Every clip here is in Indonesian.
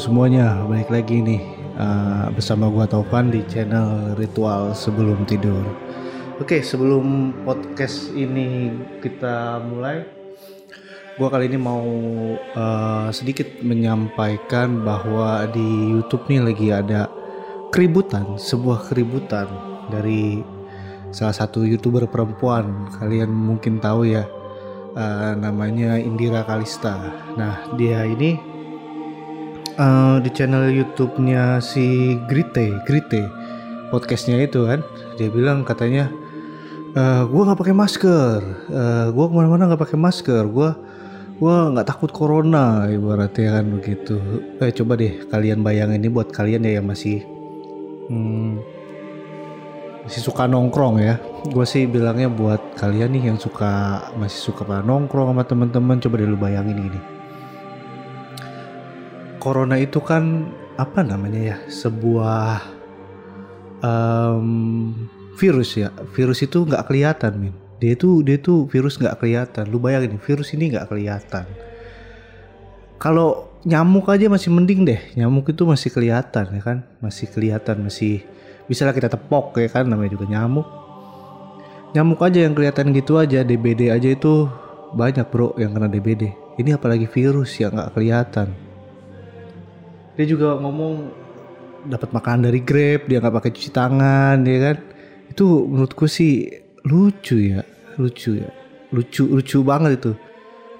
Semuanya, balik lagi nih uh, bersama gua Taufan di channel Ritual Sebelum Tidur. Oke, sebelum podcast ini kita mulai, gua kali ini mau uh, sedikit menyampaikan bahwa di YouTube nih lagi ada keributan, sebuah keributan dari salah satu youtuber perempuan. Kalian mungkin tahu ya, uh, namanya Indira Kalista. Nah, dia ini uh, di channel YouTube-nya si Grite, Grite, podcastnya itu kan, dia bilang katanya, uh, gue nggak pakai masker, uh, gue ke mana-mana nggak pakai masker, gue gue nggak takut corona ibaratnya kan begitu. Eh coba deh kalian bayangin ini buat kalian ya yang masih hmm, masih suka nongkrong ya. Gue sih bilangnya buat kalian nih yang suka masih suka nongkrong sama teman-teman coba deh lu bayangin ini corona itu kan apa namanya ya sebuah um, virus ya. Virus itu nggak kelihatan min. Dia itu dia itu virus nggak kelihatan. Lu bayangin virus ini nggak kelihatan. Kalau nyamuk aja masih mending deh. Nyamuk itu masih kelihatan ya kan? Masih kelihatan masih bisa lah kita tepok ya kan namanya juga nyamuk. Nyamuk aja yang kelihatan gitu aja DBD aja itu banyak bro yang kena DBD ini apalagi virus yang nggak kelihatan dia juga ngomong dapat makanan dari Grab dia nggak pakai cuci tangan ya kan? Itu menurutku sih lucu ya lucu ya. Lucu lucu banget itu.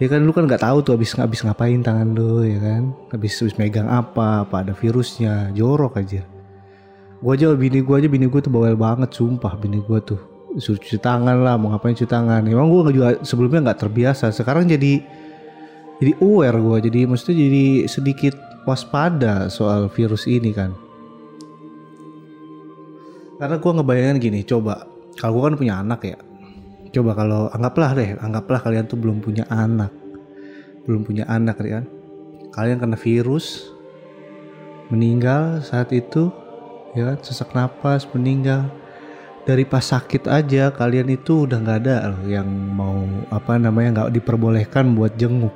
Ya kan lu kan nggak tahu tuh habis habis ngapain tangan lu ya kan? Habis habis megang apa apa ada virusnya jorok aja gua aja bini gua aja bini gua tuh bawel banget sumpah bini gua tuh. Suruh cuci tangan lah mau ngapain cuci tangan. Emang gua juga sebelumnya nggak terbiasa sekarang jadi jadi aware gua jadi maksudnya jadi sedikit waspada soal virus ini kan? Karena gue ngebayangin gini coba kalau gue kan punya anak ya coba kalau anggaplah deh anggaplah kalian tuh belum punya anak belum punya anak ya kan? Kalian kena virus meninggal saat itu ya kan? Sesak napas meninggal. Dari pas sakit aja kalian itu udah nggak ada loh yang mau apa namanya nggak diperbolehkan buat jenguk.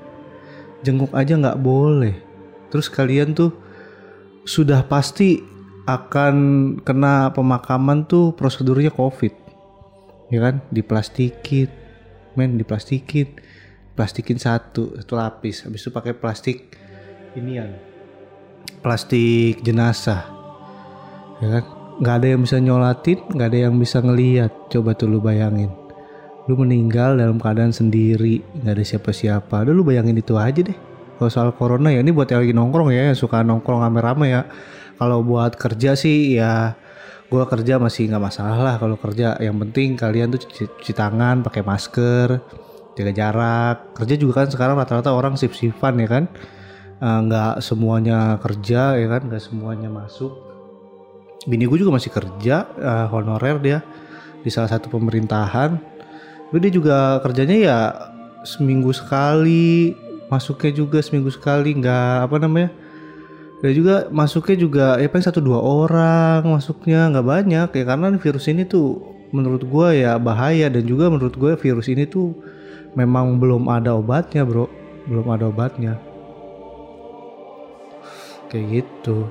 Jenguk aja nggak boleh terus kalian tuh sudah pasti akan kena pemakaman tuh prosedurnya covid. Ya kan? Diplastikin. Men diplastikin. Plastikin satu satu lapis. Habis itu pakai plastik inian. Plastik jenazah. Ya kan? Nggak ada yang bisa nyolatin nggak ada yang bisa ngeliat. Coba tuh lu bayangin. Lu meninggal dalam keadaan sendiri nggak ada siapa-siapa. Udah lu bayangin itu aja deh kalau soal corona ya ini buat yang lagi nongkrong ya yang suka nongkrong rame-rame ya. Kalau buat kerja sih ya gue kerja masih nggak masalah lah kalau kerja. Yang penting kalian tuh cuci, tangan pakai masker jaga jarak. Kerja juga kan sekarang rata-rata orang sip-sipan ya kan? Nggak uh, semuanya kerja ya kan? Nggak semuanya masuk. Bini gue juga masih kerja uh, honorer dia di salah satu pemerintahan. Tapi dia juga kerjanya ya seminggu sekali masuknya juga seminggu sekali nggak apa namanya dan juga masuknya juga ya paling satu dua orang masuknya nggak banyak ya karena virus ini tuh menurut gue ya bahaya dan juga menurut gue virus ini tuh memang belum ada obatnya bro. Belum ada obatnya. Kayak gitu.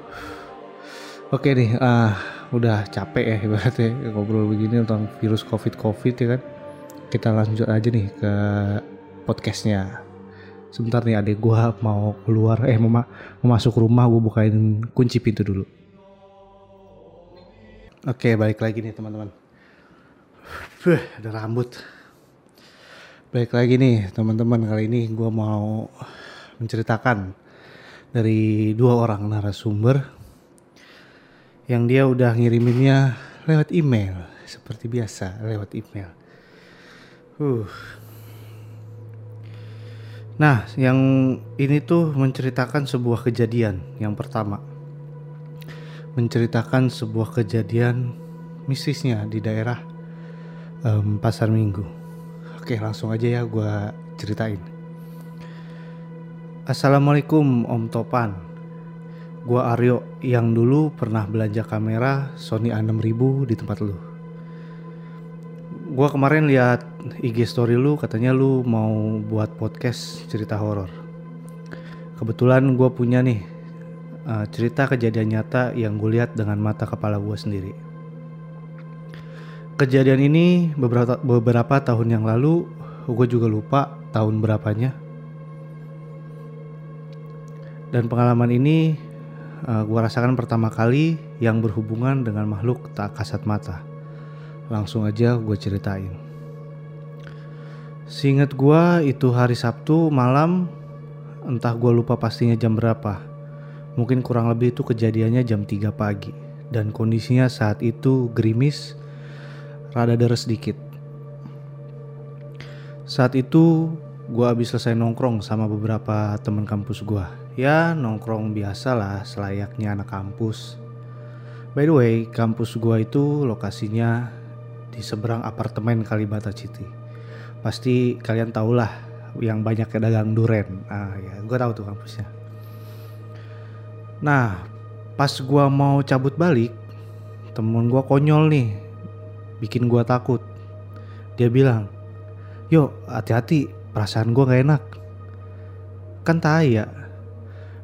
Oke nih ah udah capek ya ibaratnya ngobrol begini tentang virus covid covid ya kan. Kita lanjut aja nih ke podcastnya sebentar nih adik gue mau keluar. Eh mau, ma mau masuk rumah gue bukain kunci pintu dulu. Oke balik lagi nih teman-teman. Ada rambut. Balik lagi nih teman-teman. Kali ini gue mau menceritakan dari dua orang narasumber yang dia udah ngiriminnya lewat email. Seperti biasa lewat email. Uh Nah, yang ini tuh menceritakan sebuah kejadian yang pertama. Menceritakan sebuah kejadian mistisnya di daerah um, Pasar Minggu. Oke, langsung aja ya gue ceritain. Assalamualaikum Om Topan. Gue Aryo yang dulu pernah belanja kamera Sony A6000 di tempat lu. Gue kemarin lihat IG story lu katanya lu mau buat podcast cerita horor. Kebetulan gue punya nih uh, cerita kejadian nyata yang gue lihat dengan mata kepala gue sendiri. Kejadian ini beberapa beberapa tahun yang lalu, gue juga lupa tahun berapanya. Dan pengalaman ini uh, gue rasakan pertama kali yang berhubungan dengan makhluk tak kasat mata. Langsung aja gue ceritain. Seingat gue itu hari Sabtu malam, entah gue lupa pastinya jam berapa. Mungkin kurang lebih itu kejadiannya jam 3 pagi. Dan kondisinya saat itu gerimis, rada deres sedikit. Saat itu gue habis selesai nongkrong sama beberapa teman kampus gue. Ya nongkrong biasa lah selayaknya anak kampus. By the way, kampus gue itu lokasinya di seberang apartemen Kalibata City. Pasti kalian tau lah yang banyak dagang duren. Ah ya gue tahu tuh kampusnya. Nah pas gue mau cabut balik temen gue konyol nih bikin gue takut. Dia bilang yuk hati-hati perasaan gue gak enak. Kan tai ya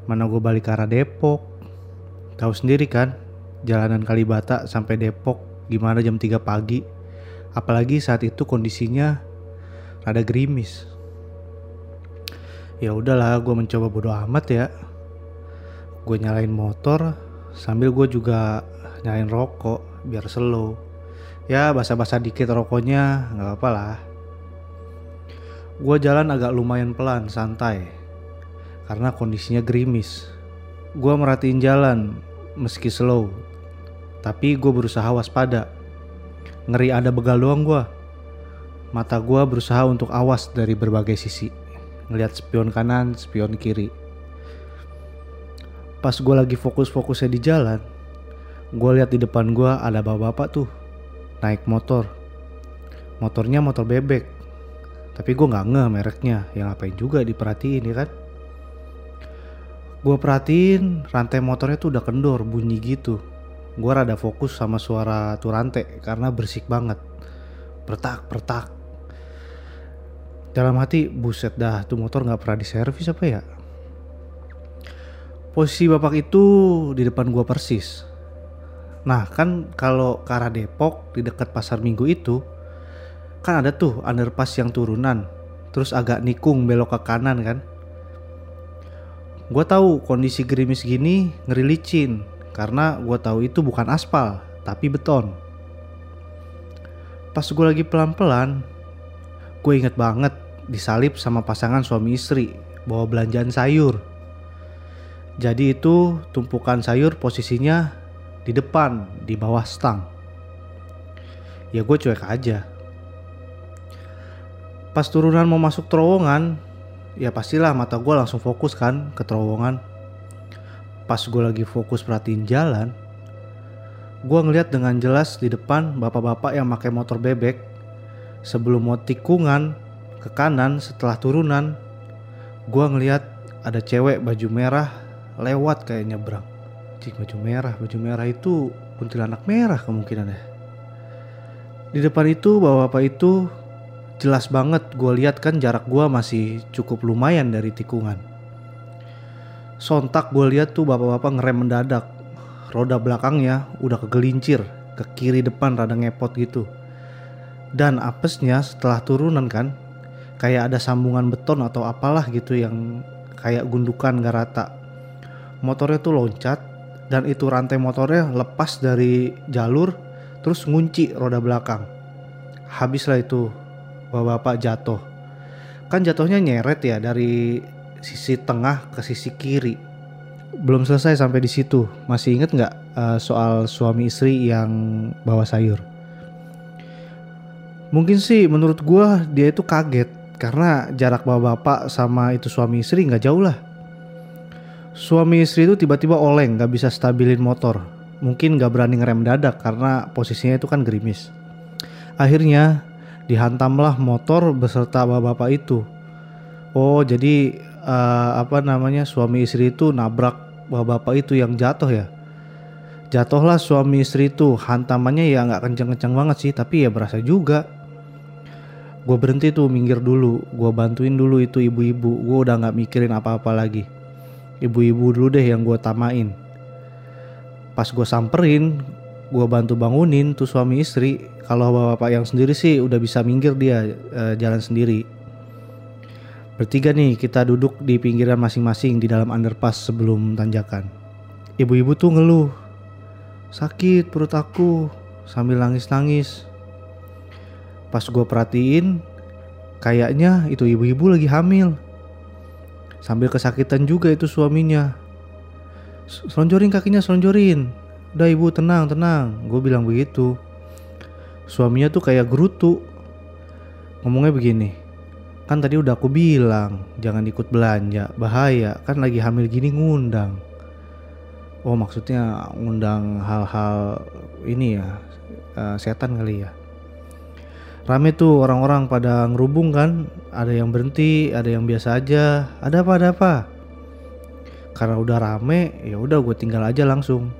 mana gue balik ke arah Depok. Tahu sendiri kan jalanan Kalibata sampai Depok gimana jam 3 pagi apalagi saat itu kondisinya rada gerimis. Ya udahlah gue mencoba bodo amat ya. Gue nyalain motor sambil gue juga nyalain rokok biar slow. Ya basa-basa dikit rokoknya nggak apa-apa lah. Gue jalan agak lumayan pelan santai karena kondisinya gerimis. Gue merhatiin jalan meski slow tapi gue berusaha waspada ngeri ada begal doang gue Mata gue berusaha untuk awas dari berbagai sisi. Ngeliat spion kanan, spion kiri. Pas gue lagi fokus-fokusnya di jalan, gue lihat di depan gue ada bapak-bapak tuh naik motor. Motornya motor bebek. Tapi gue nggak nge mereknya, yang ngapain juga diperhatiin ya kan. Gue perhatiin rantai motornya tuh udah kendor, bunyi gitu. Gue rada fokus sama suara tuh rantai karena bersik banget. Pertak, pertak, dalam hati buset dah tuh motor nggak pernah diservis apa ya? Posisi bapak itu di depan gua persis. Nah kan kalau ke arah Depok di dekat pasar minggu itu kan ada tuh underpass yang turunan terus agak nikung belok ke kanan kan. Gua tahu kondisi gerimis gini ngeri licin karena gua tahu itu bukan aspal tapi beton pas gue lagi pelan-pelan gue inget banget disalip sama pasangan suami istri bawa belanjaan sayur. Jadi itu tumpukan sayur posisinya di depan, di bawah stang. Ya gue cuek aja. Pas turunan mau masuk terowongan, ya pastilah mata gue langsung fokus kan ke terowongan. Pas gue lagi fokus perhatiin jalan, gue ngeliat dengan jelas di depan bapak-bapak yang pakai motor bebek. Sebelum mau tikungan ke kanan setelah turunan gue ngeliat ada cewek baju merah lewat kayak nyebrang. Cik baju merah baju merah itu kuntilanak merah kemungkinan ya di depan itu bapak-bapak itu jelas banget gue lihat kan jarak gue masih cukup lumayan dari tikungan sontak gue lihat tuh bapak-bapak ngerem mendadak roda belakangnya udah kegelincir ke kiri depan rada ngepot gitu dan apesnya setelah turunan kan kayak ada sambungan beton atau apalah gitu yang kayak gundukan gak rata. Motornya tuh loncat dan itu rantai motornya lepas dari jalur terus ngunci roda belakang. Habislah itu bapak-bapak jatuh. Kan jatuhnya nyeret ya dari sisi tengah ke sisi kiri. Belum selesai sampai di situ. Masih inget nggak uh, soal suami istri yang bawa sayur? Mungkin sih menurut gua dia itu kaget karena jarak bapak-bapak sama itu suami istri nggak jauh lah. Suami istri itu tiba-tiba oleng nggak bisa stabilin motor. Mungkin nggak berani ngerem dadak karena posisinya itu kan gerimis. Akhirnya dihantamlah motor beserta bapak-bapak itu. Oh jadi uh, apa namanya suami istri itu nabrak bapak-bapak itu yang jatuh ya. Jatuhlah suami istri itu hantamannya ya nggak kenceng-kenceng banget sih tapi ya berasa juga. Gue berhenti tuh minggir dulu gue bantuin dulu itu ibu-ibu gue udah nggak mikirin apa-apa lagi. Ibu-ibu dulu deh yang gue tamain. Pas gue samperin gue bantu bangunin tuh suami istri. Kalau bapak yang sendiri sih udah bisa minggir dia eh, jalan sendiri bertiga nih kita duduk di pinggiran masing-masing di dalam underpass sebelum tanjakan. Ibu-ibu tuh ngeluh. Sakit perut aku sambil nangis-nangis. Pas gue perhatiin kayaknya itu ibu-ibu lagi hamil. Sambil kesakitan juga itu suaminya. Selonjorin kakinya selonjorin. Udah ibu tenang tenang. Gue bilang begitu. Suaminya tuh kayak gerutu. Ngomongnya begini kan tadi udah aku bilang jangan ikut belanja bahaya. Kan lagi hamil gini ngundang. Oh maksudnya ngundang hal-hal ini ya uh, setan kali ya. Rame tuh orang-orang pada ngerubung kan ada yang berhenti ada yang biasa aja. Ada apa ada apa? Karena udah rame ya udah gue tinggal aja langsung.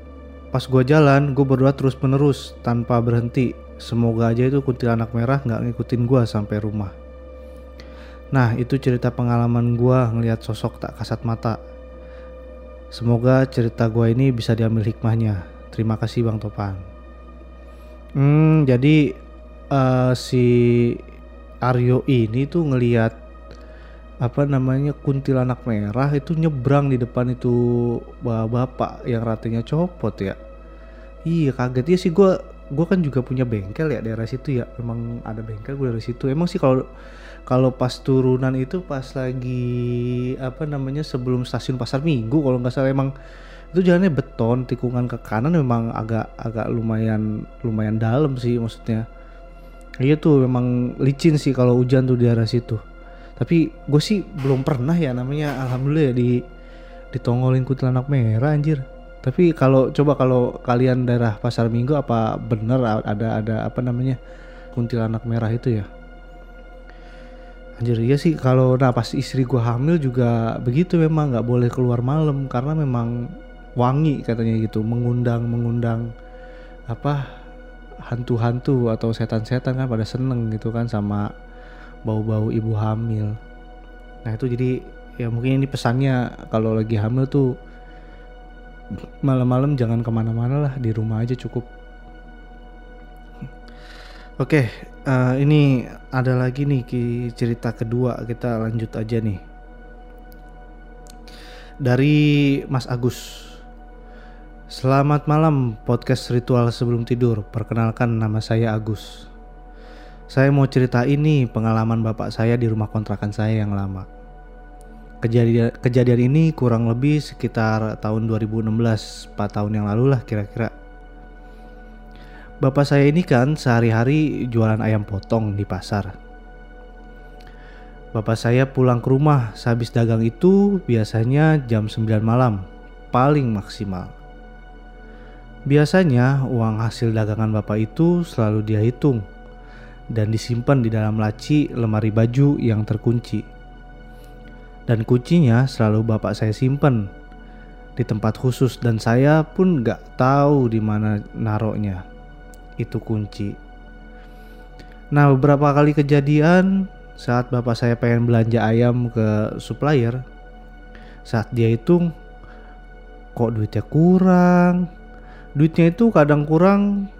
Pas gue jalan gue berdoa terus menerus tanpa berhenti. Semoga aja itu kuntilanak merah nggak ngikutin gue sampai rumah nah itu cerita pengalaman gue ngelihat sosok tak kasat mata. Semoga cerita gue ini bisa diambil hikmahnya. Terima kasih bang Topan. Hmm jadi uh, si Aryo ini tuh ngelihat apa namanya kuntilanak merah itu nyebrang di depan itu bapak yang ratenya copot ya. Iya kaget. Ya sih gue gue kan juga punya bengkel ya daerah situ ya. Emang ada bengkel gue dari situ. Emang sih kalau kalau pas turunan itu pas lagi apa namanya sebelum stasiun pasar minggu kalau nggak salah emang itu jalannya beton tikungan ke kanan memang agak agak lumayan lumayan dalam sih maksudnya Iya tuh memang licin sih kalau hujan tuh di arah situ. Tapi gue sih belum pernah ya namanya alhamdulillah ya di ditongolin kuntilanak merah anjir. Tapi kalau coba kalau kalian daerah Pasar Minggu apa bener ada ada apa namanya kuntilanak merah itu ya? Anjir iya sih kalau nah pas istri gue hamil juga begitu memang nggak boleh keluar malam karena memang wangi katanya gitu mengundang mengundang apa hantu-hantu atau setan-setan kan pada seneng gitu kan sama bau-bau ibu hamil. Nah itu jadi ya mungkin ini pesannya kalau lagi hamil tuh malam-malam jangan ke mana-mana lah di rumah aja cukup. Oke, uh, ini ada lagi nih cerita kedua kita lanjut aja nih. Dari Mas Agus. Selamat malam podcast ritual sebelum tidur. Perkenalkan nama saya Agus. Saya mau cerita ini pengalaman bapak saya di rumah kontrakan saya yang lama. Kejadian kejadian ini kurang lebih sekitar tahun 2016, 4 tahun yang lalu lah kira-kira. Bapak saya ini kan sehari-hari jualan ayam potong di pasar. Bapak saya pulang ke rumah sehabis dagang itu biasanya jam 9 malam, paling maksimal. Biasanya uang hasil dagangan bapak itu selalu dia hitung dan disimpan di dalam laci lemari baju yang terkunci. Dan kuncinya selalu bapak saya simpan di tempat khusus dan saya pun gak tahu di mana naroknya. Itu kunci. Nah beberapa kali kejadian saat bapak saya pengen belanja ayam ke supplier, saat dia hitung kok duitnya kurang, duitnya itu kadang kurang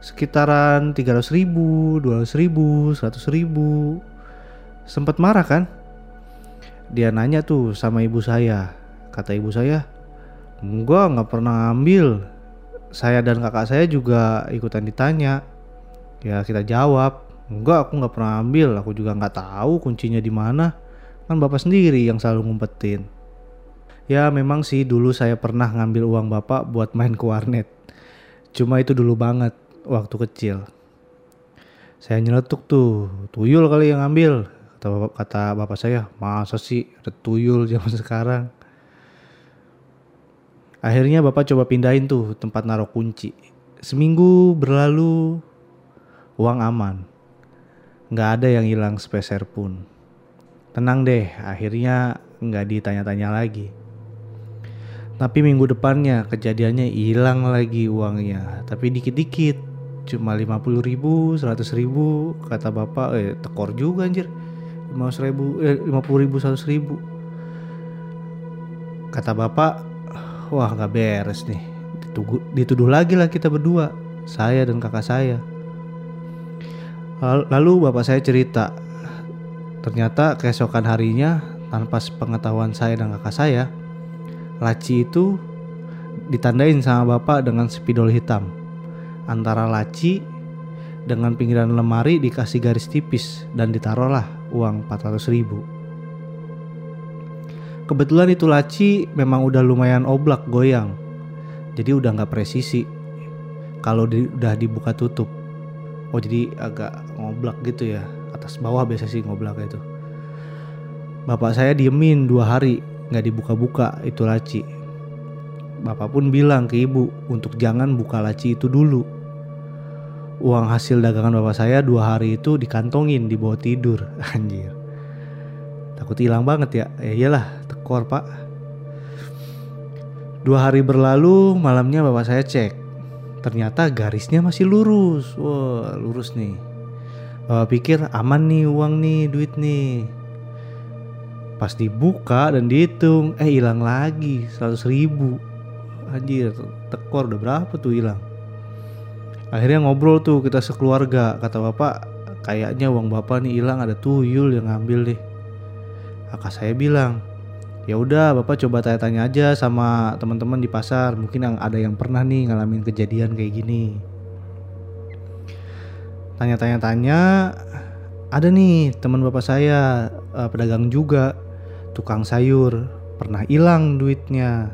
sekitaran 300 ribu, 200 ribu, 100 ribu. Sempat marah kan? Dia nanya tuh sama ibu saya. Kata ibu saya, enggak nggak pernah ambil. Saya dan kakak saya juga ikutan ditanya. Ya kita jawab, enggak aku nggak pernah ambil. Aku juga nggak tahu kuncinya di mana. Kan bapak sendiri yang selalu ngumpetin. Ya memang sih dulu saya pernah ngambil uang bapak buat main ke warnet. Cuma itu dulu banget waktu kecil. Saya nyeletuk tuh, tuyul kali yang ngambil. Kata bapak, saya, masa sih ada tuyul zaman sekarang. Akhirnya bapak coba pindahin tuh tempat naruh kunci. Seminggu berlalu, uang aman. Nggak ada yang hilang sepeser pun. Tenang deh, akhirnya nggak ditanya-tanya lagi. Tapi minggu depannya kejadiannya hilang lagi uangnya. Tapi dikit-dikit. Cuma 50 ribu, 100 ribu. Kata bapak, eh tekor juga anjir. 50 ribu, eh 50 ribu, 100 ribu. Kata bapak, wah nggak beres nih. Ditugu, dituduh lagi lah kita berdua, saya dan kakak saya. Lalu bapak saya cerita, ternyata keesokan harinya tanpa pengetahuan saya dan kakak saya, laci itu ditandain sama bapak dengan spidol hitam. Antara laci dengan pinggiran lemari dikasih garis tipis dan ditaruhlah uang 400 ribu. Kebetulan itu laci memang udah lumayan oblak goyang, jadi udah nggak presisi. Kalau di, udah dibuka tutup, oh jadi agak ngoblak gitu ya. Atas bawah biasa sih ngoblak itu. Bapak saya diemin dua hari nggak dibuka-buka itu laci. Bapak pun bilang ke ibu untuk jangan buka laci itu dulu. Uang hasil dagangan bapak saya dua hari itu dikantongin di bawah tidur. Anjir. Takut hilang banget ya. Ya iyalah tekor pak dua hari berlalu malamnya bapak saya cek Ternyata garisnya masih lurus. Wah, lurus nih. Bapak pikir aman nih uang nih, duit nih. Pas dibuka dan dihitung, eh hilang lagi 100 ribu. Anjir, tekor udah berapa tuh hilang. Akhirnya ngobrol tuh kita sekeluarga. Kata bapak, kayaknya uang bapak nih hilang ada tuyul yang ngambil deh. Kakak saya bilang, ya udah bapak coba tanya-tanya aja sama teman-teman di pasar. Mungkin yang ada yang pernah nih ngalamin kejadian kayak gini. Tanya-tanya-tanya ada nih teman bapak saya uh, pedagang juga tukang sayur. Pernah hilang duitnya.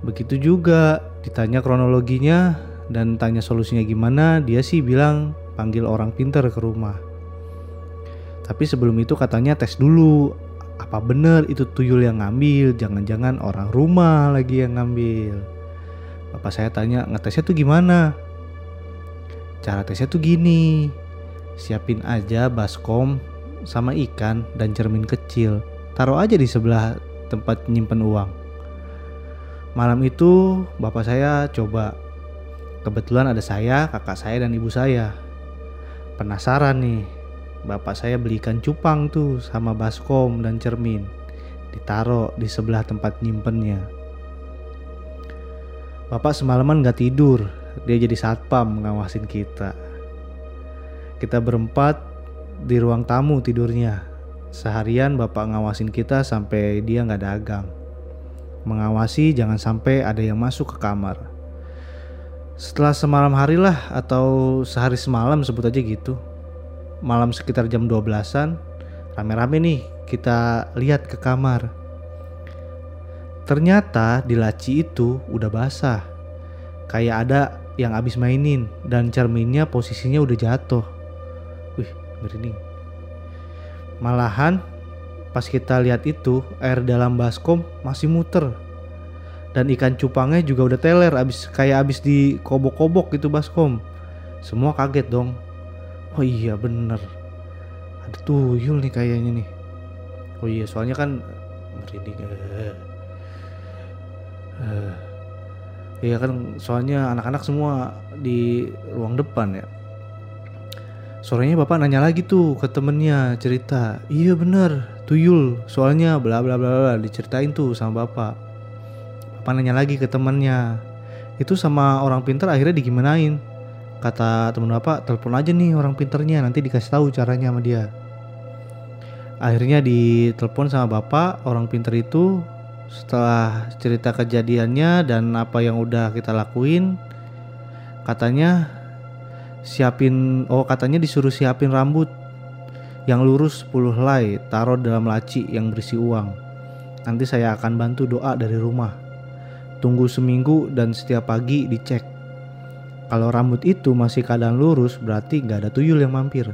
Begitu juga ditanya kronologinya dan tanya solusinya gimana dia sih bilang panggil orang pinter ke rumah. Tapi sebelum itu katanya tes dulu apa bener itu tuyul yang ngambil jangan-jangan orang rumah lagi yang ngambil. Bapak saya tanya ngetesnya tuh gimana? Cara tesnya tuh gini siapin aja baskom sama ikan dan cermin kecil taruh aja di sebelah tempat nyimpen uang. Malam itu bapak saya coba. Kebetulan ada saya kakak saya dan ibu saya. Penasaran nih bapak saya belikan cupang tuh sama baskom dan cermin. Ditaruh di sebelah tempat nyimpennya. Bapak semalaman gak tidur. Dia jadi satpam ngawasin kita. Kita berempat di ruang tamu tidurnya. Seharian bapak ngawasin kita sampai dia gak dagang. Mengawasi jangan sampai ada yang masuk ke kamar. Setelah semalam hari lah atau sehari semalam sebut aja gitu malam sekitar jam 12-an rame-rame nih kita lihat ke kamar. Ternyata di laci itu udah basah. Kayak ada yang abis mainin dan cerminnya posisinya udah jatuh. Wih, merinding. Malahan pas kita lihat itu air dalam baskom masih muter. Dan ikan cupangnya juga udah teler abis kayak abis di kobok-kobok gitu baskom. Semua kaget dong oh iya bener. Ada tuyul nih kayaknya nih. Oh iya soalnya kan merinding. Uh, uh, iya kan soalnya anak-anak semua di ruang depan ya. Sorenya bapak nanya lagi tuh ke temennya cerita. Iya bener tuyul. Soalnya bla bla bla bla diceritain tuh sama bapak. Bapak nanya lagi ke temennya. Itu sama orang pintar akhirnya digimanain kata temen bapak telepon aja nih orang pinternya nanti dikasih tahu caranya sama dia. Akhirnya ditelepon sama bapak orang pinter itu setelah cerita kejadiannya dan apa yang udah kita lakuin katanya siapin oh katanya disuruh siapin rambut yang lurus 10 helai taruh dalam laci yang berisi uang. Nanti saya akan bantu doa dari rumah. Tunggu seminggu dan setiap pagi dicek kalau rambut itu masih keadaan lurus berarti nggak ada tuyul yang mampir.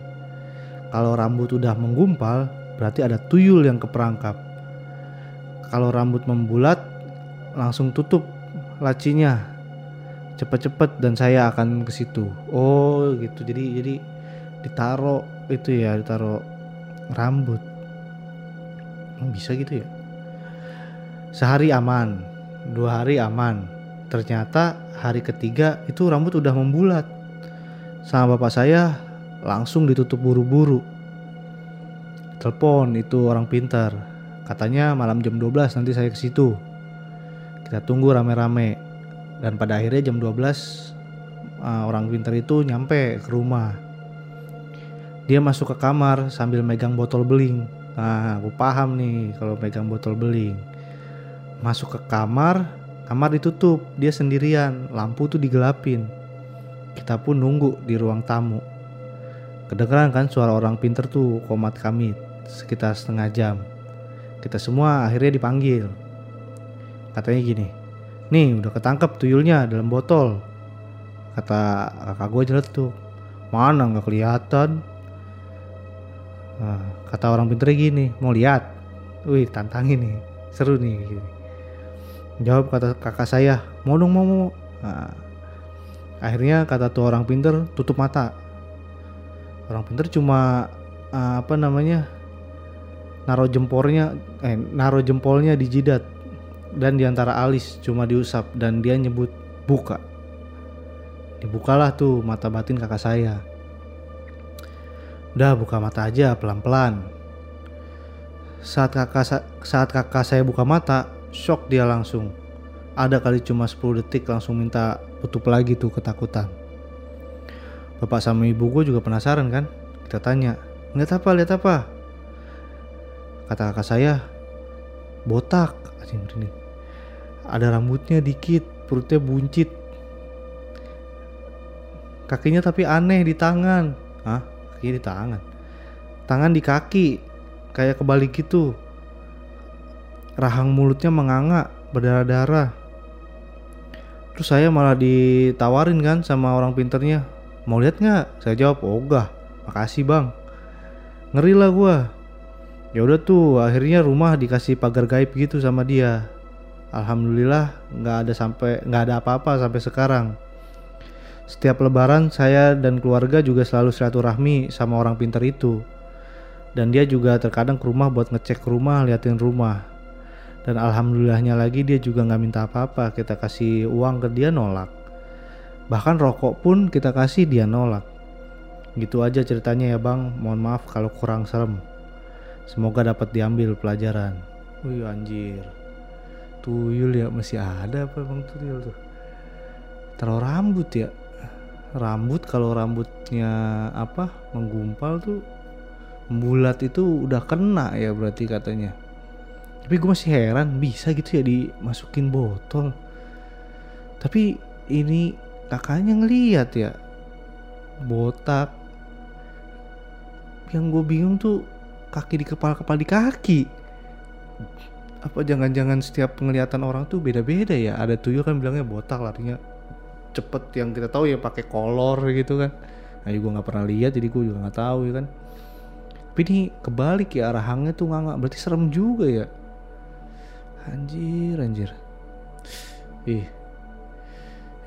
Kalau rambut udah menggumpal berarti ada tuyul yang keperangkap. Kalau rambut membulat langsung tutup lacinya cepet-cepet dan saya akan ke situ. Oh gitu jadi jadi ditaro itu ya ditaro rambut. Bisa gitu ya? Sehari aman, dua hari aman, Ternyata hari ketiga itu rambut udah membulat. Sama bapak saya langsung ditutup buru-buru. Telepon itu orang pintar. Katanya malam jam 12 nanti saya ke situ. Kita tunggu rame-rame. Dan pada akhirnya jam 12 uh, orang pinter itu nyampe ke rumah. Dia masuk ke kamar sambil megang botol beling. Nah, aku paham nih kalau megang botol beling. Masuk ke kamar, kamar ditutup, dia sendirian, lampu tuh digelapin. Kita pun nunggu di ruang tamu. Kedengeran kan suara orang pinter tuh komat kami sekitar setengah jam. Kita semua akhirnya dipanggil. Katanya gini, nih udah ketangkep tuyulnya dalam botol. Kata kakak gue tuh, mana nggak kelihatan. Nah, kata orang pinter gini, mau lihat? Wih tantangin nih, seru nih. Gini. Jawab kata kakak saya, mau dong mau mau. Nah, akhirnya kata tuh orang pinter tutup mata. Orang pinter cuma uh, apa namanya naruh jempolnya, eh naruh jempolnya di jidat dan di antara alis cuma diusap dan dia nyebut buka. Dibukalah tuh mata batin kakak saya. Udah buka mata aja pelan-pelan. Saat kakak saat kakak saya buka mata, shock dia langsung. Ada kali cuma 10 detik langsung minta tutup lagi tuh ketakutan. Bapak sama ibu gue juga penasaran kan? Kita tanya, lihat apa, lihat apa? Kata kakak saya, botak, ini. Ada rambutnya dikit, perutnya buncit. Kakinya tapi aneh di tangan. Hah? kaki di tangan tangan di kaki kayak kebalik gitu rahang mulutnya menganga berdarah-darah. Terus saya malah ditawarin kan sama orang pinternya mau lihat nggak? Saya jawab ogah makasih bang. Ngeri lah gua. Ya udah tuh akhirnya rumah dikasih pagar gaib gitu sama dia. Alhamdulillah nggak ada sampai nggak ada apa-apa sampai sekarang. Setiap lebaran saya dan keluarga juga selalu silaturahmi sama orang pintar itu. Dan dia juga terkadang ke rumah buat ngecek rumah, liatin rumah. Dan alhamdulillahnya lagi dia juga nggak minta apa-apa, kita kasih uang ke dia nolak. Bahkan rokok pun kita kasih dia nolak. Gitu aja ceritanya ya bang, mohon maaf kalau kurang serem. Semoga dapat diambil pelajaran. Wih anjir. Tuyul ya masih ada apa bang tuyul tuh? Taruh rambut ya rambut kalau rambutnya apa menggumpal tuh bulat itu udah kena ya berarti katanya tapi gue masih heran bisa gitu ya dimasukin botol. Tapi ini kakaknya ngeliat ya botak. Yang gue bingung tuh kaki di kepala kepala di kaki. Apa jangan-jangan setiap penglihatan orang tuh beda-beda ya? Ada tuyul kan bilangnya botak larinya cepet. Yang kita tahu ya pakai kolor gitu kan. Nah gue nggak pernah lihat jadi gue juga nggak tahu ya kan. Tapi ini kebalik ya arah hangnya tuh nggak. Berarti serem juga ya anjir anjir. Ih.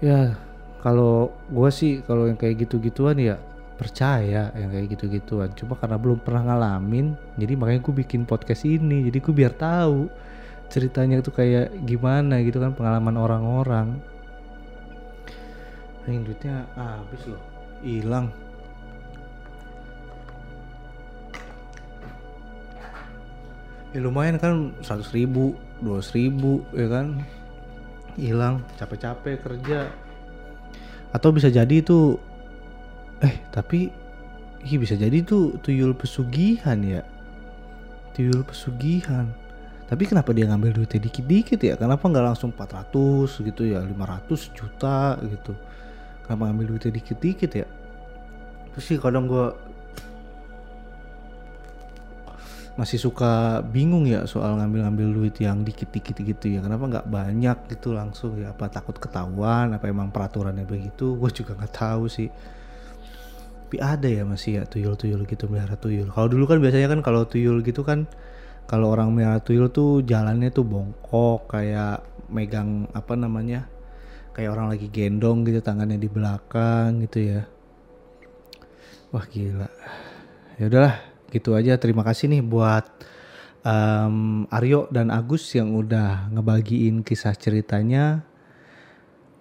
Ya kalau gue sih kalau yang kayak gitu-gituan ya percaya yang kayak gitu-gituan. Cuma karena belum pernah ngalamin jadi makanya gue bikin podcast ini. Jadi gue biar tahu ceritanya itu kayak gimana gitu kan pengalaman orang-orang. Anjing duitnya habis loh, hilang. Ya lumayan kan 100 ribu, 200 ribu ya kan? Hilang capek-capek kerja. Atau bisa jadi itu eh tapi iya bisa jadi itu tuyul pesugihan ya. Tuyul pesugihan. Tapi kenapa dia ngambil duitnya dikit-dikit ya? Kenapa nggak langsung 400 gitu ya 500 juta gitu? Kenapa ngambil duitnya dikit-dikit ya? Terus sih kadang gue masih suka bingung ya soal ngambil-ngambil duit yang dikit-dikit gitu ya. Kenapa nggak banyak gitu langsung ya? Apa takut ketahuan? Apa emang peraturannya begitu? Gue juga nggak tahu sih. Tapi ada ya masih ya tuyul-tuyul gitu melihara tuyul. Kalau dulu kan biasanya kan kalau tuyul gitu kan kalau orang melihara tuyul tuh jalannya tuh bongkok kayak megang apa namanya kayak orang lagi gendong gitu tangannya di belakang gitu ya. Wah gila. Ya udahlah gitu aja terima kasih nih buat um, Aryo dan Agus yang udah ngebagiin kisah ceritanya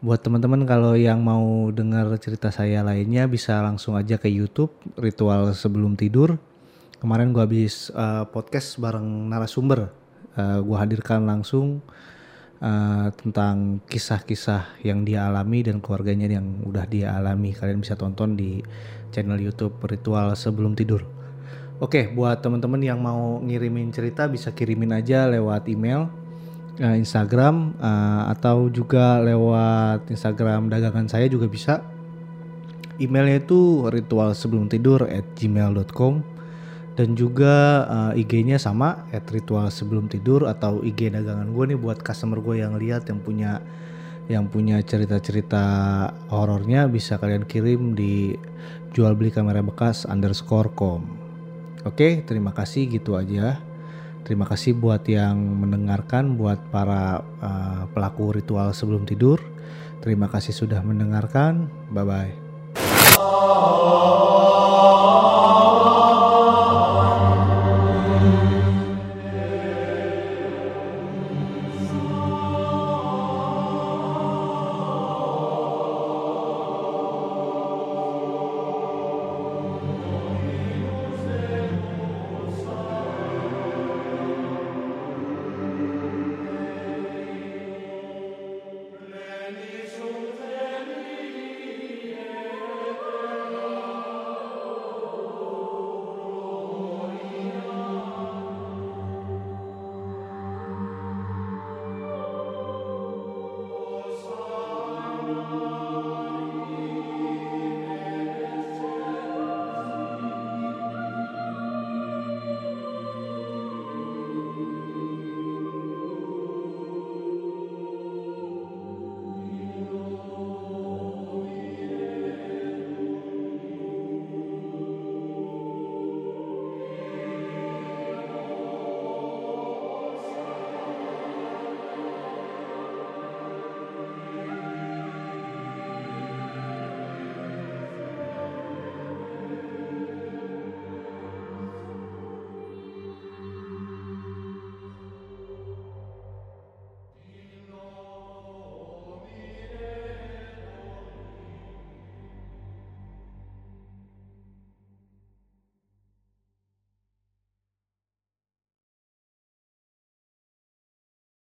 buat teman-teman kalau yang mau dengar cerita saya lainnya bisa langsung aja ke YouTube ritual sebelum tidur kemarin gue habis uh, podcast bareng narasumber uh, gue hadirkan langsung uh, tentang kisah-kisah yang dia alami dan keluarganya yang udah dia alami. Kalian bisa tonton di channel YouTube Ritual Sebelum Tidur. Oke, buat teman-teman yang mau ngirimin cerita bisa kirimin aja lewat email, uh, Instagram, uh, atau juga lewat Instagram dagangan saya juga bisa. Emailnya itu ritual sebelum tidur at gmail.com dan juga uh, IG-nya sama at ritual sebelum tidur atau IG dagangan gue nih buat customer gue yang lihat yang punya yang punya cerita-cerita horornya bisa kalian kirim di jual beli kamera bekas underscore com. Oke, terima kasih gitu aja. Terima kasih buat yang mendengarkan, buat para uh, pelaku ritual sebelum tidur. Terima kasih sudah mendengarkan. Bye bye.